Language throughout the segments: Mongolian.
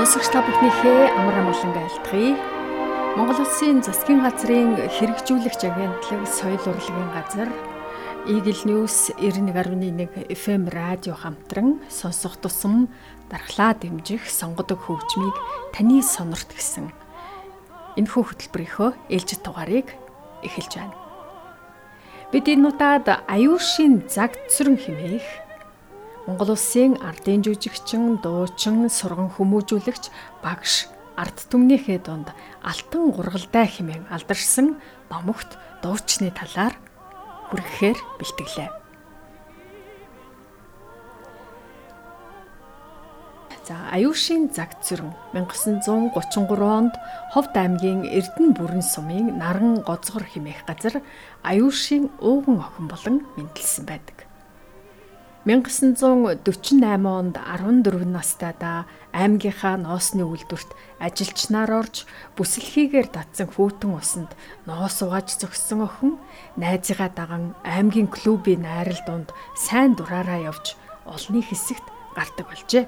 Сонсогч та бүхнийхээ амар амгалан айлтгая. Монгол Улсын засгийн газрын хэрэгжүүлэгч агентлаг соёл урлагийн газар Eagle News 91.1 FM радио хамтран сонсох тусам дархлаа дэмжих сонгодог хөгжмийг таны сонорт гэсэн энэхүү хөтөлбөрийнхөө ээлжид дугаарыг эхэлж байна. Бид энэ удаад аюушийн заг цэрэн хэмээх Монгол улсын ардын жүжигчин, дуучин, сурган хүмүүжүүлэгч, багш ард түмнийхээ дунд алтан гургалдай хэмээн алдаршсан номогт дуучны талаар хүргэхээр бэлтгэлээ. За аюушийн заг цэрэн 1933 онд Ховд аймгийн Эрдэнэ бүрэн сумын Наран гоцгор хэмээх газар аюушийн ууган охин болон мэндэлсэн байдаг. 1948 онд 14 настайдаа аймгийнхаа ноосны үйлдвэрт ажилчнаар орж бүсэлхийгээр татсан хүүтэн усанд ноос угааж зөксөн охин найзыгаа даган аймгийн клубын найрал дунд сайн дураараа явж олны хэсэгт гардаг болжээ.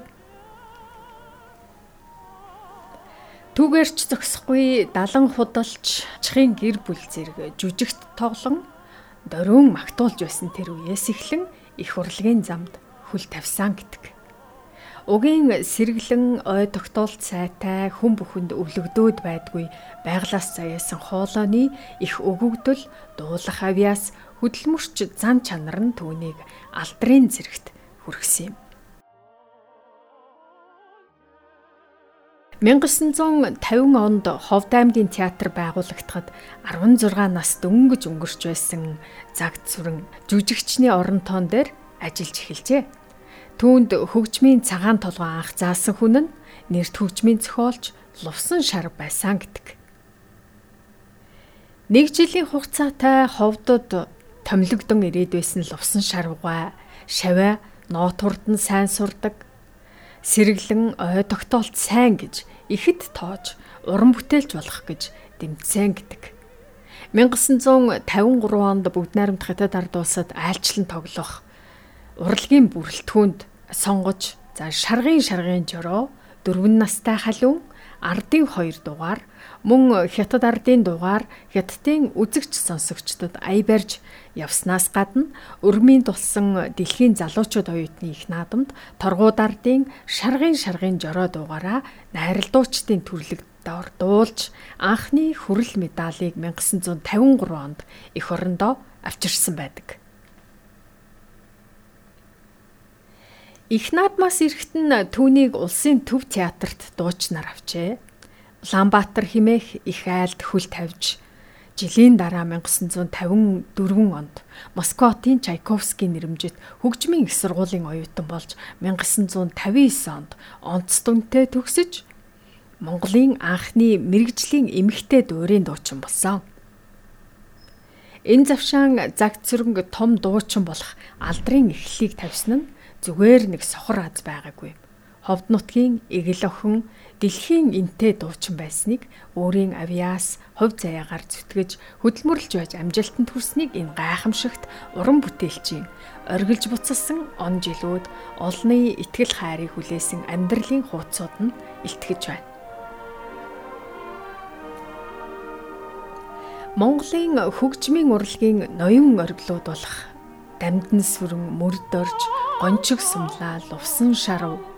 Түүгээрч зөксөхгүй далан худалч чихын гэр бүл зэрэг жүжигт тоглон дөрөөн магтуулж байсан тэр үеэс эхлэн их урлагийн замд хүл тавьсан гэдэг. Угийн сэргэлэн ой тогтоолт сайтай хүн бүхэнд өвлөгдөөд байдгүй байглаас заяасан хоолойны их өгөгдөл дуулах авьяас хөдөлмөрч зан чанар нь түүнийг алдрын зэрэгт хүргэсэн юм. 1950 онд Ховд аймгийн театр байгуулагдахад 16 нас дөнгөж өнгөрч байсан заг зүрэн жүжигчний оронтоон дээр ажиллаж эхэлжээ. Түүнд хөгжмийн цагаан толгой анх заасан хүн нь нэрт хөгжмийн зохиолч Лувсан шар байсан гэдэг. Нэг жилийн хугацаатай ховдод томилогдсон ирээд байсан Лувсан шарвгаа шаваа ноот хурдан сайн сурдаг сэргэлэн ой тогтоолт сайн гэж ихэд тоож уран бүтээлч болох гэж дэмжсэн гэдэг. 1953 онд бүгд найрамдах хятад ард улсад айлчлан тоглох урлагийн бүрэлдэхүүнд сонгож за шаргын шаргын жороо дөрвөн настай халуун ардын 2 дугаар мөн хятад ардын дугаар хятадын үзэгч сонсогчдод ая барьж явснаас гадна өрмийн тулсан дэлхийн залуучууд оюутны их наадамд торгууд ардын шаргын шаргын жороо дугаараа найралдуучдын төрлөг дордуулж анхны хүрэл медалийг 1953 онд эх орондоо авчирсан байдаг. Их наадмаас эрэхтэн түүнийг улсын төв театрт дуучнаар авчээ. Улаанбаатар химээх их айлд хөл тавьж жилийн дараа 1954 онд Москватын Чайковскийн нэрэмжит хөгжмийн их сургуулийн оюутан болж 1959 онд онц дүнтэй төгсөж Монголын анхны мэрэгжлийн эмэгтэй дуурийн дуучин болсон. Энэ завшаан заг цэрэнг том дуучин болох алдрын эхлэлийг тавьсан нь зүгээр нэг сохор аз байгаагүй. Ховд нутгийн эгэл охин дэлхийн энтэй дуучин байсныг өөрийн авьяас хувь заяагаар зүтгэж хөдөлмөрлж байж амжилтанд хүрснийг энэ гайхамшигт уран бүтээлчийн оргилж буцалсан он жилүүд олны итгэл хайрыг хүлээсэн амьдралын хуудсууд нь илтгэж байна. Монголын хөгжмийн урлагийн ноён оргилууд болох дамдын сүрэн мөрд орж гончиг сумлал увсан шарав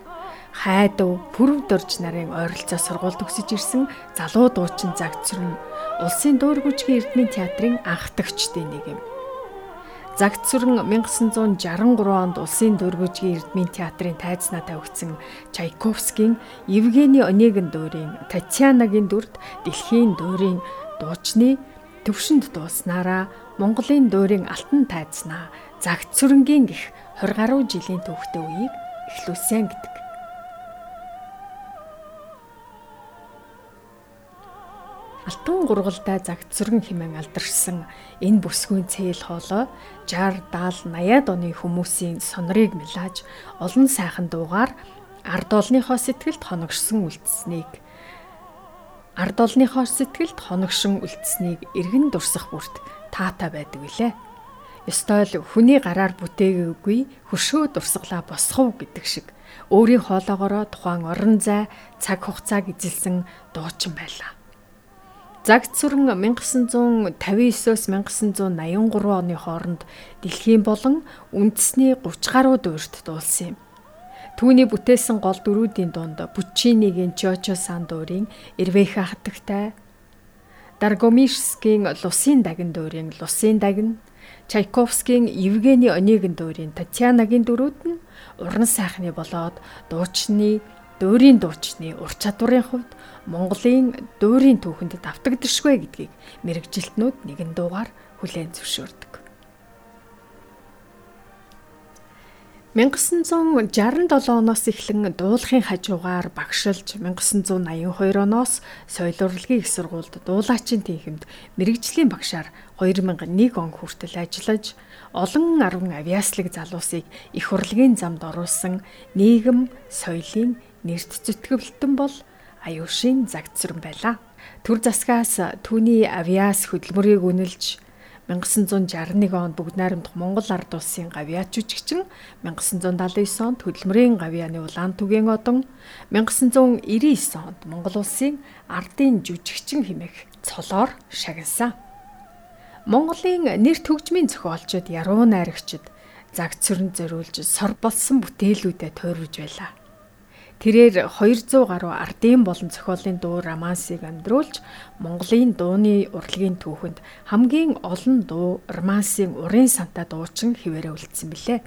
хайдав пүрв дөрж нарын ойролцоо сургууль төгсөж ирсэн залуу дуучин загцрын улсын дуургүйчгийн эрдмийн театрын анх төгчдийн нэг юм. Загцрын 1963 онд улсын дуургүйчгийн эрдмийн театрын тайзнаа тавигдсан Чайковскийн Евгений Онегин дуурийн Татьянагийн дүрд дэлхийн дуурийн дуучны төвшөнд дууснараа Монголын дуурийн алтан тайзнаа загт сүрэнгийн гих 20 гаруй жилийн түүхтэй үеийг эхлүүлсэн гэдэг. Алтан гургалдаа загт сүрэн хэмээн алдаршсан энэ бүсгүйн цээл хоолой 60 70 80-аад оны хүмүүсийн сонорыг мэлааж олон сайхан дуугаар ард олныхоо сэтгэлд хоногшсон үлдсэнийг ард олныхоо сэтгэлд хоногшин үлдсэнийг эргэн дурсах бүрт таатай байдаг билээ. Ёстой л хүний гараар бүтээгээгүй хөшөө дурсгалаа босхов гэдэг шиг Өөрийн хоолоогоороо тухайн орон зай цаг хугацааг эзэлсэн дуучин байлаа. Загт сүрэн 1959-өөс 1983 оны хооронд дэлхийн болон үндэсний 30 гаруй дуурьт дуулсан юм. Түүний бүтээсэн гол дөрүүдийн дунд Пучинигийн Чочо сан дуурийн Ирвеха хатагтай, Даргомишскийн Лусын дагин дуурийн Лусын дагин, Чайковскийн Евгений Онегин дуурийн Татьянагийн дөрүүд нь уран сайхны болоод дуучны дуурийн дуучны ур чадварын хувьд Монголын дуурийн түүхэнд давтагдшгүй гэдгийг мэрэгжилтнүүд нэгэн дуугаар хүлээн зөвшөөрдөг. 1967 оноос эхлэн дуулахын хажуугаар багшилж 1982 оноос соёл урлагийн их сургуульд дуулаачийн тэнхимд мэрэгжлийн багшаар 2001 он хүртэл ажиллаж олон арван авиаслаг залуусыг их урлагийн замд оруулсан нийгэм соёлын нэрт зүтгэлтэн бол аюушийн загцран байлаа. Төр засгаас түүний авиас хөдөлмөрийг үнэлж 1961 онд бүгд найрамдах Монгол ард улсын гавьяа жүжигчин 1979 онд хөдөлмөрийн гавьяаны улаан түгээн одон 1999 онд Монгол улсын ардын жүжигчин хэмээх цолоор шагнасан. Монголын нэр төгжмийн зохиолчид яруу найрагчид загцран зориулж сор болсон бүтээлүүдэд тойрвж байлаа. Тэрээр 200 гаруй ардын болон зохиолын дуу романсыг амьдруулж Монголын дууны урлагийн түүхэнд хамгийн олон дуу романсын урын сантай дуучин хിവэрэ үлдсэн билээ.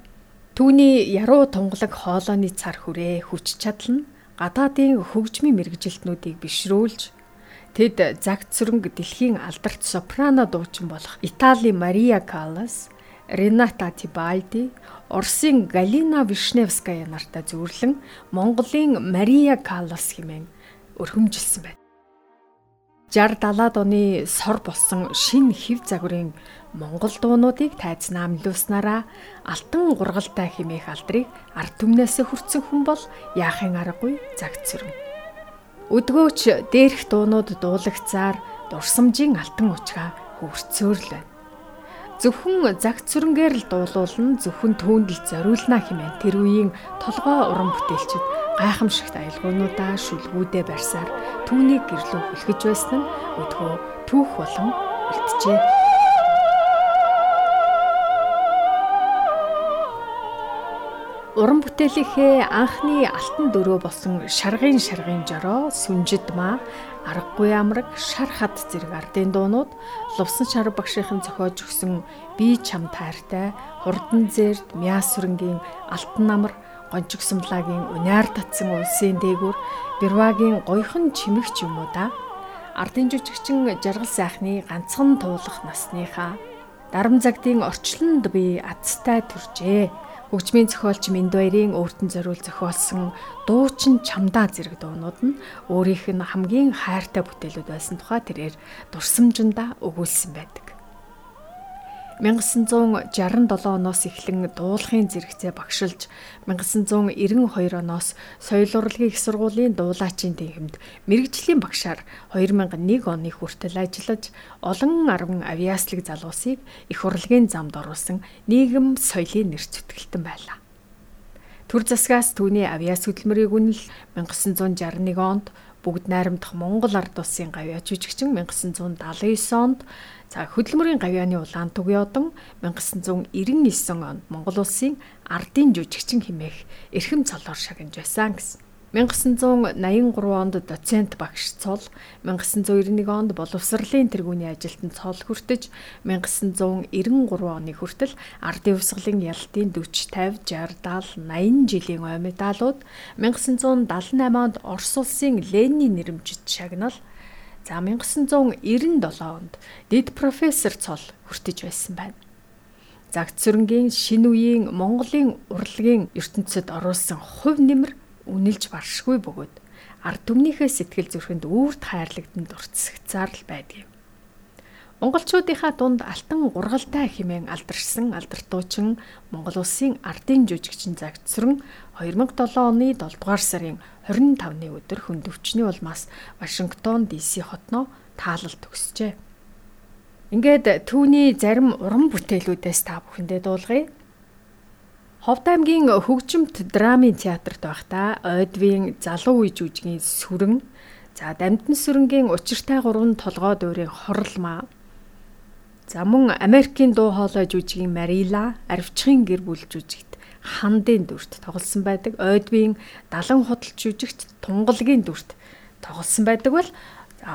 Түүний яруу тунгалаг хоолойны цар хүрээ хүч чадал нь гадаадын хөгжмийн мэрэгжилтнүүдийг бишрүүлж тэд загт сүрэнг дэлхийн алдарт сопрано дуучин болох Италийн Мария Каллас, Рената Тибальди, Оросын Галина Вишневская нартай зүйрлэн Монголын Мария Каллас хэмээн өрхөмжилсэн байна. 60 70-аад оны сор болсон шин хэв загварын Монгол дуунуудыг тайз наамлуулснараа алтан гургалтай химээх алдрыг ард түмнээс хүртсэн хүн бол яахын аргагүй загцэрэн. Өдгөөч дээрх дуунууд дуулагцаар дурсамжийн алтан учгаа хөвөрцөөр л байна. Зөвхөн загт сүрэнгээр л дуулуулна зөвхөн түүнд л зориулна хэмээн тэр үеийн толгой уран бүтээлчид гайхамшигт аялгуунуудаа шүлгүүдээ барьсаар түүнийг гэрлүү хүлгэж байсан нь өдгөө түүх болон үлджээ. Уран бүтээлийнхээ анхны алтан дөрөө болсон шаргын шаргын жороо, сүнжид маа, аргагүй амраг, шар хад зэрэг ардын дуунууд лувсан шар багшийн зохиож өгсөн би чам таартай, хурдан зэрд, мяас сүрэнгийн алтан намар, гончгсамлагийн униар татсан улсын дээгүүр Бирвагийн гойхон чимэгч юм уу да? Ардын жүжигчин жаргал сайхны ганцхан туулах насныхаа дарамзагдын орчлонд би азтай төржээ Хөгжмийн зохиолч Миндбаярын өөртөн зориул зохиолсон дуучин чамдаа зэрэг дуунууд нь өөрийнх нь хамгийн хайртай бүтээлүүд байсан тухай тэрээр дурсамжиндаа өгүүлсэн байдаг. 1967 оноос эхлэн дуулахын зэрэгцээ багшилж 1992 оноос соёл урлагийн их сургуулийн дуулаачийн тэнхимд мэрэгжлийн багшаар 2001 оны хүртэл ажиллаж олон арван авиаслаг залуусыг их урлагийн замд оруулсан нийгэм соёлын нэр зүтгэлтэн байлаа. Төр засгаас түүний авиас хөдөлмөрийг үнэл 1961 онд бүгд найрамдах Монгол ард улсын гавьяа жүжигчин 1979 онд за хөдөлмөрийн гавьяаны улаан одон 1999 онд Монгол улсын ардын жүжигчин хэмээх эрхэм цолоор шагнаж байсан гэсэн. 1983 онд доцент багш цол 1991 онд боловсролын тэргүүний ажилтан цол хүртэж 1993 оны хүртэл ардын увсгалын ялтын 40 50 60 70 80 жилийн ой медалууд 1978 онд Орос улсын Ленин нэрэмжит шагнал за 1997 онд дэд профессор цол хүртэж байсан байна. Загт сүрэнгийн шинэ үеийн Монголын урлагийн ертөнцид оруулсан хувь нэмэр үнэлж баршгүй бөгөөд ард түмнийхээ сэтгэл зүрхэнд үүрт хайрлагдан дурцсагцаар л байдгийг. Монголчуудынхаа дунд алтан гургалтай хэмээн алдаршсан алдартуучин Монгол улсын ардын жүжигчин загтсран 2007 оны 7 дугаар сарын 25-ны өдөр хөндөвчний улмаас Вашингтон ДС хотноо таалал төгсжээ. Ингээд түүний зарим уран бүтээлүүдээс та бүхэндээ дуулгая. Ховд аймгийн хөгжимт драмын театрт байхдаа Ойдвийн залуу үе жүжигийн сүрэн за Дамтан сүрэнгийн учиртай гурван толгой дуурийн хорлмаа за мөн Америкийн дуу хоолой жүжигийн Марила арвчхын гэр бүл жүжигт хандын дүрт тоглосон байдаг. Ойдвийн далан худалч жүжигт тунгалгийн дүрт тоглосон байдаг бол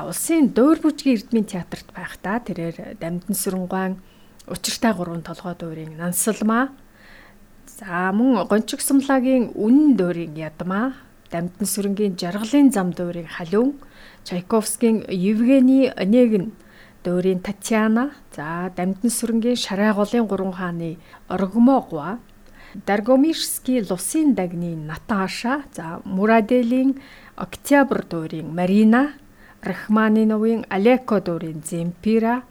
улсын дуур бүжгийн эрдмийн театрт байхдаа тэрээр Дамтан сүрэнгуан учиртай гурван толгой дуурийн Нансалмаа За мөн гончиг сумлагийн үнэн дуурийн ядмаа, Дамтан сүрэнгийн жаргалын зам дуурийн халиун, Чайковскийн Евгений Онегин дуурийн Татьяна, за Дамтан сүрэнгийн Шарайголын гурван хааны Оргомогва, Даргомирский Лусын дагны Наташа, за Мураделийн Октябрь дуурийн Марина, Рахманиновын Алеко дуурийн Земпира,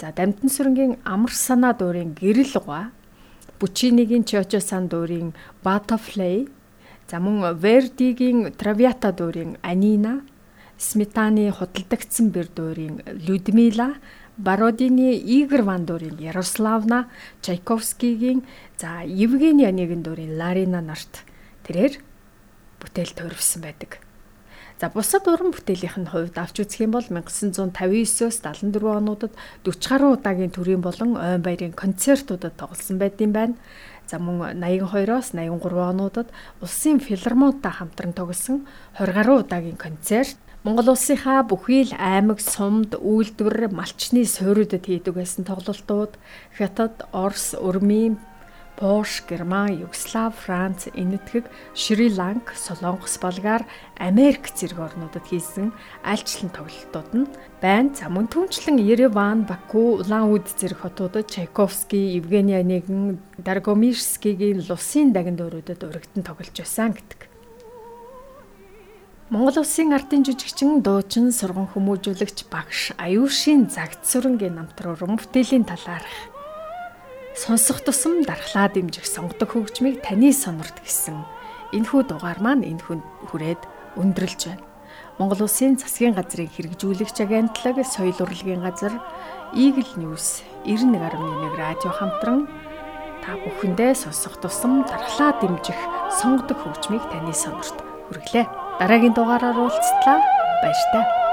за Дамтан сүрэнгийн Амар санаа дуурийн Гэрэлгва Пучинигийн Чочо сан дуурийн Butterfly, за мөн Вердигийн Traviata дуурийн Анина, Сметаны худалдагдсан бэр дуурийн Людмила, Бородины Игорь Ван дуурийн Ярославна, Чайковскигийн за Евгений Онегин дуурийн Ларина нарт тэрээр бүтээл төрөвсөн байдаг. За бусад уран бүтээлийнх нь хувьд авч үзэх юм бол 1959-өөс 74 онуудад 40 гаруй удаагийн төрийн болон ойн баярын концертуудад тоглосон байдсан байна. За мөн 82-оос 83 онуудад улсын филармонтой хамтран тоглосон 20 гаруй удаагийн концерт Монгол улсынхаа бүхий л аймаг, сумд, үйлдвэр, малчны суурьудад хийдэг байсан тоглолтууд Хятад, Орос, Урмын, Польш, Герман, Югослав, Франц, Энэтхэг, Шри-Ланк, Солонгос, Болгар, Америк зэрэг орнуудад хийсэн альчлан тоглолтууд нь байна. За мөн түнчлэн Ереван, Баку, Улаан-Удэ зэрэг хотуудад Чайковский, Евгений Онегин, Даргомирскигийн Лусын дагин дууруудад урагдсан тоглож байсан гэдэг. Монгол Улсын ардын жүжигчин, дуучин, сурган хүмүүжүүлэгч, багш, аюушийн загт сүрэнгийн намтар уран бүтээлийн талаарх Сонсох тусам дархлаа дэмжих сонгодог хөгжмийг таны сонорт гэсэн энэхүү дугаар маань энэ хүн хүрээд өндөрлж байна. Монгол Улсын засгийн газрын хэрэгжүүлэгч агентлаг, соёл урлагийн газар, Eagle News 91.1 радио хамтран та бүхэндээ сонсох тусам дархлаа дэмжих сонгодог хөгжмийг таны сонорт хүргэлээ. Дараагийн дугаараар уулзтлаа. Баяр таа.